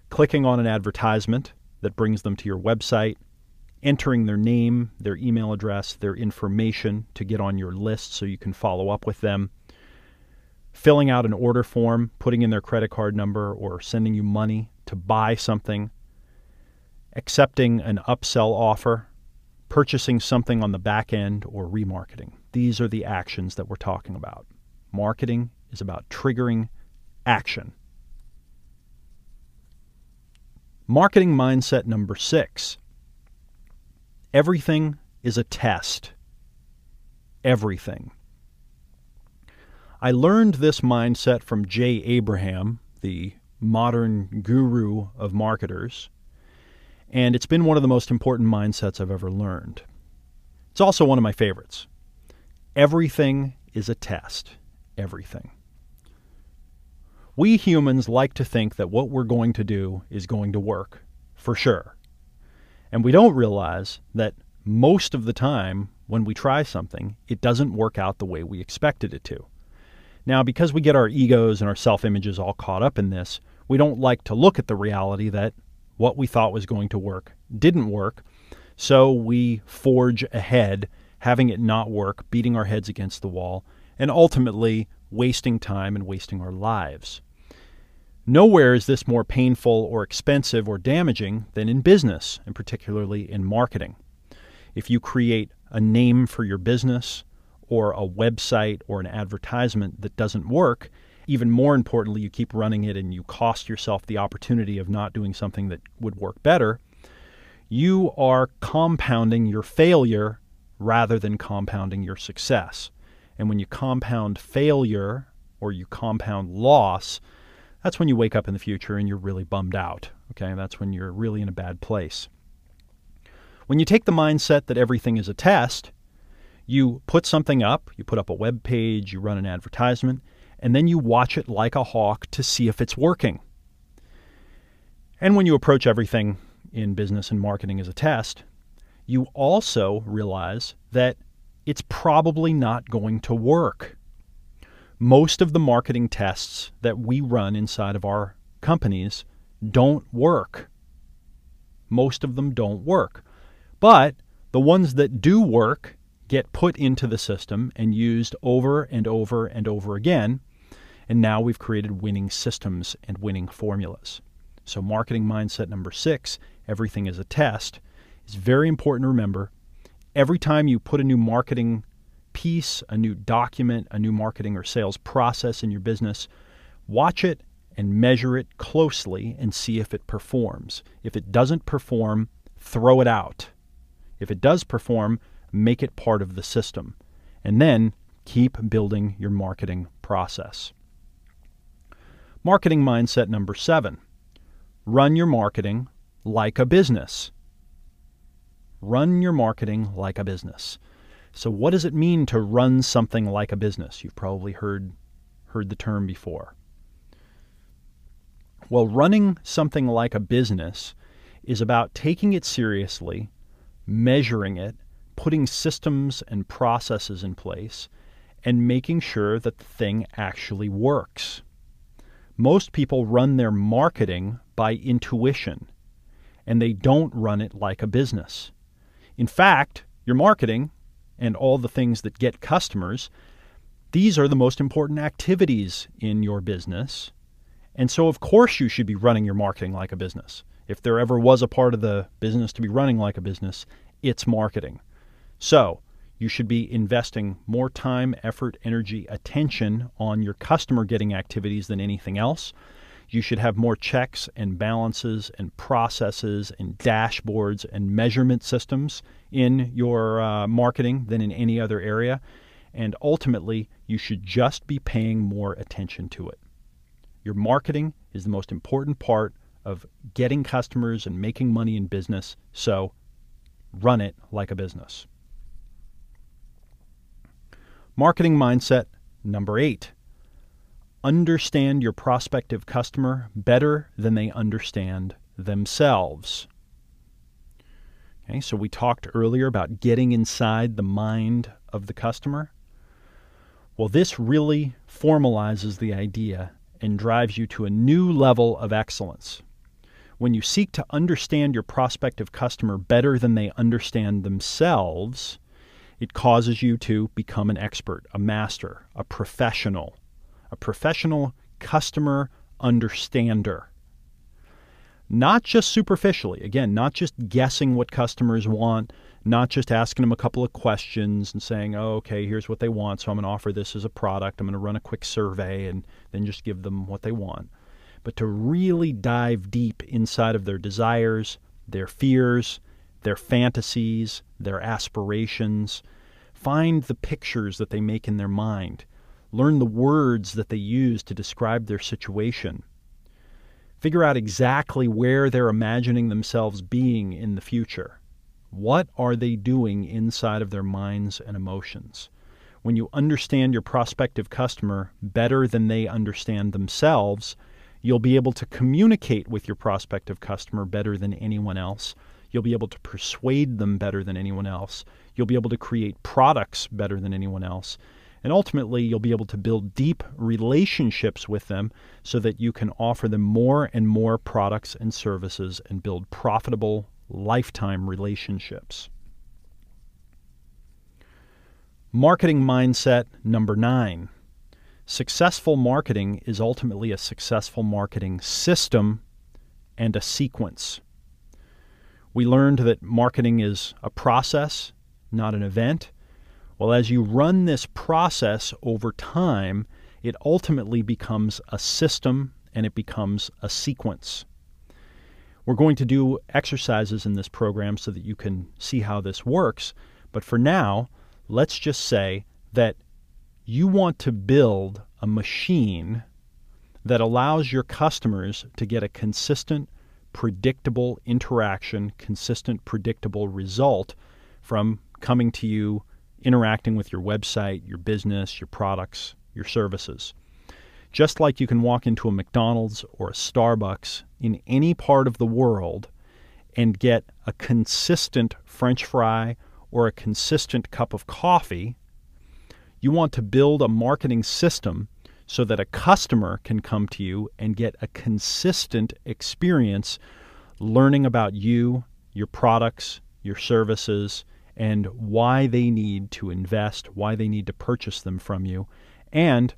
clicking on an advertisement that brings them to your website, entering their name, their email address, their information to get on your list so you can follow up with them, filling out an order form, putting in their credit card number, or sending you money to buy something, accepting an upsell offer, purchasing something on the back end, or remarketing. These are the actions that we're talking about. Marketing is about triggering action. Marketing mindset number six everything is a test. Everything. I learned this mindset from Jay Abraham, the modern guru of marketers, and it's been one of the most important mindsets I've ever learned. It's also one of my favorites. Everything is a test. Everything. We humans like to think that what we're going to do is going to work, for sure. And we don't realize that most of the time when we try something, it doesn't work out the way we expected it to. Now, because we get our egos and our self images all caught up in this, we don't like to look at the reality that what we thought was going to work didn't work. So we forge ahead, having it not work, beating our heads against the wall, and ultimately wasting time and wasting our lives. Nowhere is this more painful or expensive or damaging than in business, and particularly in marketing. If you create a name for your business, or a website or an advertisement that doesn't work, even more importantly, you keep running it and you cost yourself the opportunity of not doing something that would work better, you are compounding your failure rather than compounding your success. And when you compound failure or you compound loss, that's when you wake up in the future and you're really bummed out. Okay, that's when you're really in a bad place. When you take the mindset that everything is a test, you put something up, you put up a web page, you run an advertisement, and then you watch it like a hawk to see if it's working. And when you approach everything in business and marketing as a test, you also realize that it's probably not going to work. Most of the marketing tests that we run inside of our companies don't work. Most of them don't work. But the ones that do work get put into the system and used over and over and over again. And now we've created winning systems and winning formulas. So, marketing mindset number six everything is a test is very important to remember. Every time you put a new marketing piece, a new document, a new marketing or sales process in your business, watch it and measure it closely and see if it performs. If it doesn't perform, throw it out. If it does perform, make it part of the system. And then keep building your marketing process. Marketing mindset number seven run your marketing like a business. Run your marketing like a business. So what does it mean to run something like a business? You've probably heard heard the term before. Well, running something like a business is about taking it seriously, measuring it, putting systems and processes in place, and making sure that the thing actually works. Most people run their marketing by intuition, and they don't run it like a business. In fact, your marketing and all the things that get customers, these are the most important activities in your business. And so, of course, you should be running your marketing like a business. If there ever was a part of the business to be running like a business, it's marketing. So, you should be investing more time, effort, energy, attention on your customer getting activities than anything else. You should have more checks and balances and processes and dashboards and measurement systems in your uh, marketing than in any other area. And ultimately, you should just be paying more attention to it. Your marketing is the most important part of getting customers and making money in business. So run it like a business. Marketing mindset number eight understand your prospective customer better than they understand themselves. Okay, so we talked earlier about getting inside the mind of the customer. Well, this really formalizes the idea and drives you to a new level of excellence. When you seek to understand your prospective customer better than they understand themselves, it causes you to become an expert, a master, a professional a professional customer understander. Not just superficially, again, not just guessing what customers want, not just asking them a couple of questions and saying, oh, okay, here's what they want, so I'm going to offer this as a product. I'm going to run a quick survey and then just give them what they want. But to really dive deep inside of their desires, their fears, their fantasies, their aspirations, find the pictures that they make in their mind Learn the words that they use to describe their situation. Figure out exactly where they're imagining themselves being in the future. What are they doing inside of their minds and emotions? When you understand your prospective customer better than they understand themselves, you'll be able to communicate with your prospective customer better than anyone else. You'll be able to persuade them better than anyone else. You'll be able to create products better than anyone else. And ultimately, you'll be able to build deep relationships with them so that you can offer them more and more products and services and build profitable lifetime relationships. Marketing mindset number nine. Successful marketing is ultimately a successful marketing system and a sequence. We learned that marketing is a process, not an event. Well, as you run this process over time, it ultimately becomes a system and it becomes a sequence. We're going to do exercises in this program so that you can see how this works. But for now, let's just say that you want to build a machine that allows your customers to get a consistent, predictable interaction, consistent, predictable result from coming to you, interacting with your website, your business, your products, your services. Just like you can walk into a McDonald's or a Starbucks in any part of the world and get a consistent French fry or a consistent cup of coffee, you want to build a marketing system so that a customer can come to you and get a consistent experience learning about you, your products, your services, and why they need to invest, why they need to purchase them from you, and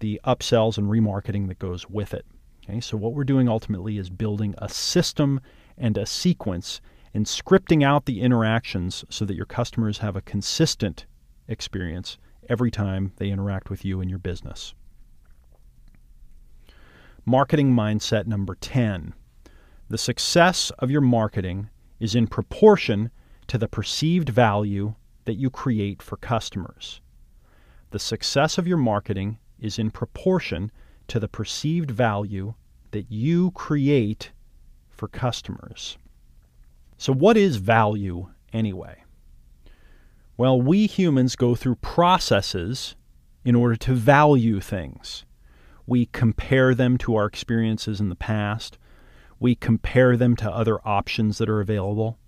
the upsells and remarketing that goes with it. Okay, so what we're doing ultimately is building a system and a sequence and scripting out the interactions so that your customers have a consistent experience every time they interact with you and your business. Marketing mindset number 10. The success of your marketing is in proportion to the perceived value that you create for customers. The success of your marketing is in proportion to the perceived value that you create for customers. So, what is value anyway? Well, we humans go through processes in order to value things. We compare them to our experiences in the past. We compare them to other options that are available.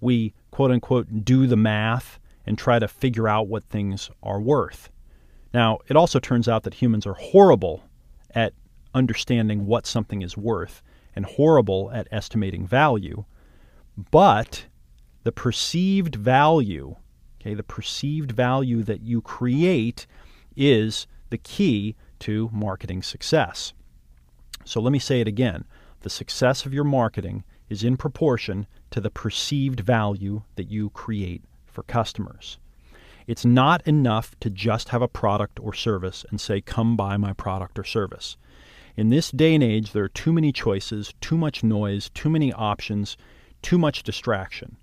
We, quote unquote, do the math and try to figure out what things are worth. Now, it also turns out that humans are horrible at understanding what something is worth and horrible at estimating value. But the perceived value, okay, the perceived value that you create is the key to marketing success. So let me say it again. The success of your marketing is in proportion to the perceived value that you create for customers. It's not enough to just have a product or service and say, come buy my product or service. In this day and age, there are too many choices, too much noise, too many options, too much distraction.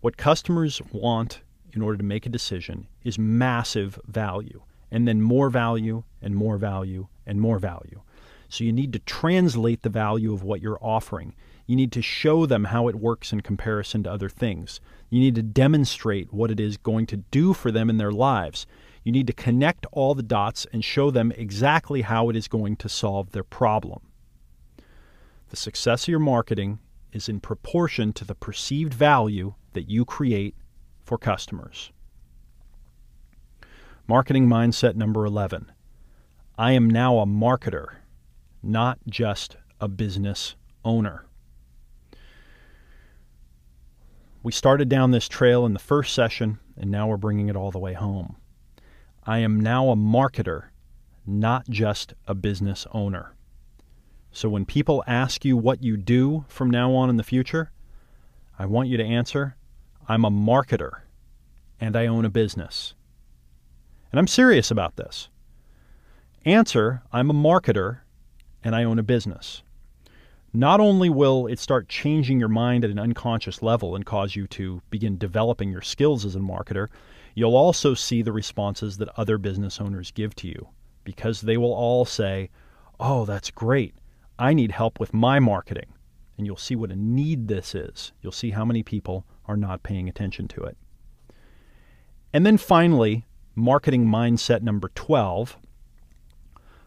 What customers want in order to make a decision is massive value and then more value and more value and more value. So you need to translate the value of what you're offering. You need to show them how it works in comparison to other things. You need to demonstrate what it is going to do for them in their lives. You need to connect all the dots and show them exactly how it is going to solve their problem. The success of your marketing is in proportion to the perceived value that you create for customers. Marketing mindset number 11. I am now a marketer, not just a business owner. We started down this trail in the first session, and now we're bringing it all the way home. I am now a marketer, not just a business owner. So when people ask you what you do from now on in the future, I want you to answer I'm a marketer and I own a business. And I'm serious about this. Answer I'm a marketer and I own a business. Not only will it start changing your mind at an unconscious level and cause you to begin developing your skills as a marketer, you'll also see the responses that other business owners give to you because they will all say, Oh, that's great. I need help with my marketing. And you'll see what a need this is. You'll see how many people are not paying attention to it. And then finally, marketing mindset number 12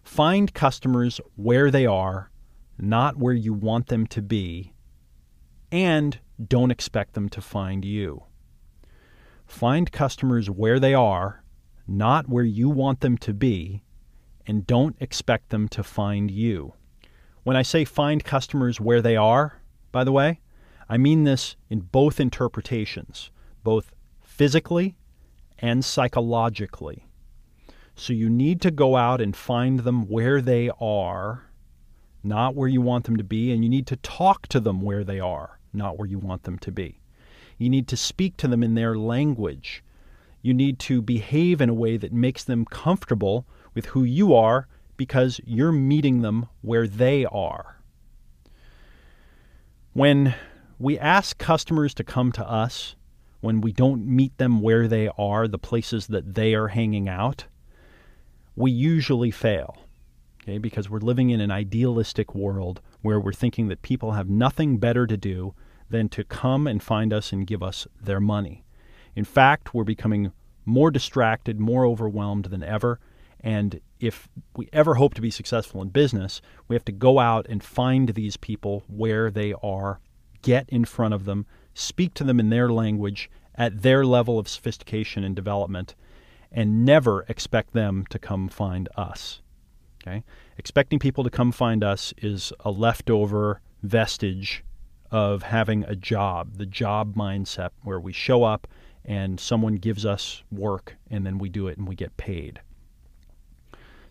find customers where they are, not where you want them to be, and don't expect them to find you. Find customers where they are, not where you want them to be, and don't expect them to find you. When I say find customers where they are, by the way, I mean this in both interpretations, both physically and psychologically. So you need to go out and find them where they are, not where you want them to be, and you need to talk to them where they are, not where you want them to be. You need to speak to them in their language. You need to behave in a way that makes them comfortable with who you are because you're meeting them where they are. When we ask customers to come to us, when we don't meet them where they are, the places that they are hanging out, we usually fail. Okay, because we're living in an idealistic world where we're thinking that people have nothing better to do than to come and find us and give us their money. In fact, we're becoming more distracted, more overwhelmed than ever. And if we ever hope to be successful in business, we have to go out and find these people where they are, get in front of them, speak to them in their language, at their level of sophistication and development, and never expect them to come find us. Okay? Expecting people to come find us is a leftover vestige of having a job, the job mindset where we show up and someone gives us work and then we do it and we get paid.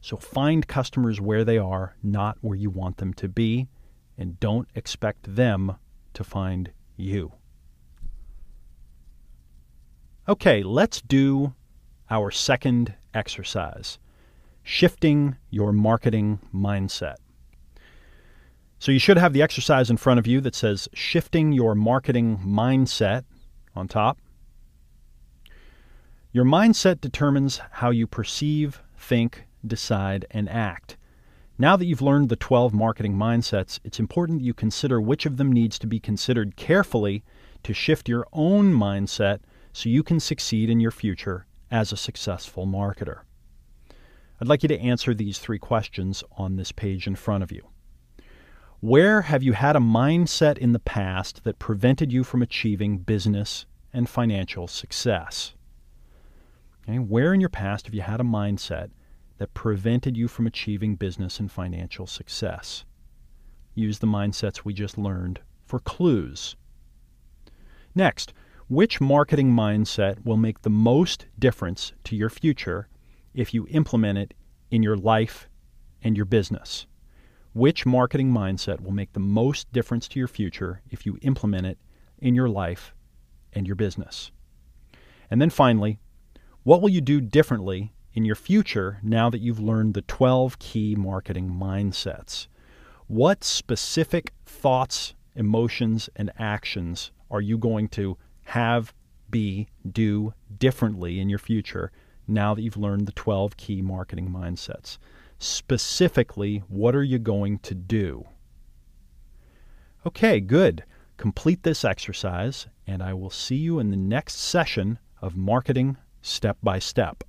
So find customers where they are, not where you want them to be, and don't expect them to find you. Okay, let's do our second exercise shifting your marketing mindset. So you should have the exercise in front of you that says shifting your marketing mindset on top. Your mindset determines how you perceive, think, decide, and act. Now that you've learned the 12 marketing mindsets, it's important that you consider which of them needs to be considered carefully to shift your own mindset so you can succeed in your future as a successful marketer. I'd like you to answer these three questions on this page in front of you. Where have you had a mindset in the past that prevented you from achieving business and financial success? Okay, where in your past have you had a mindset that prevented you from achieving business and financial success? Use the mindsets we just learned for clues. Next, which marketing mindset will make the most difference to your future if you implement it in your life and your business? Which marketing mindset will make the most difference to your future if you implement it in your life and your business? And then finally, what will you do differently in your future now that you've learned the 12 key marketing mindsets? What specific thoughts, emotions, and actions are you going to have, be, do differently in your future now that you've learned the 12 key marketing mindsets? Specifically, what are you going to do? Okay, good. Complete this exercise, and I will see you in the next session of Marketing step by step.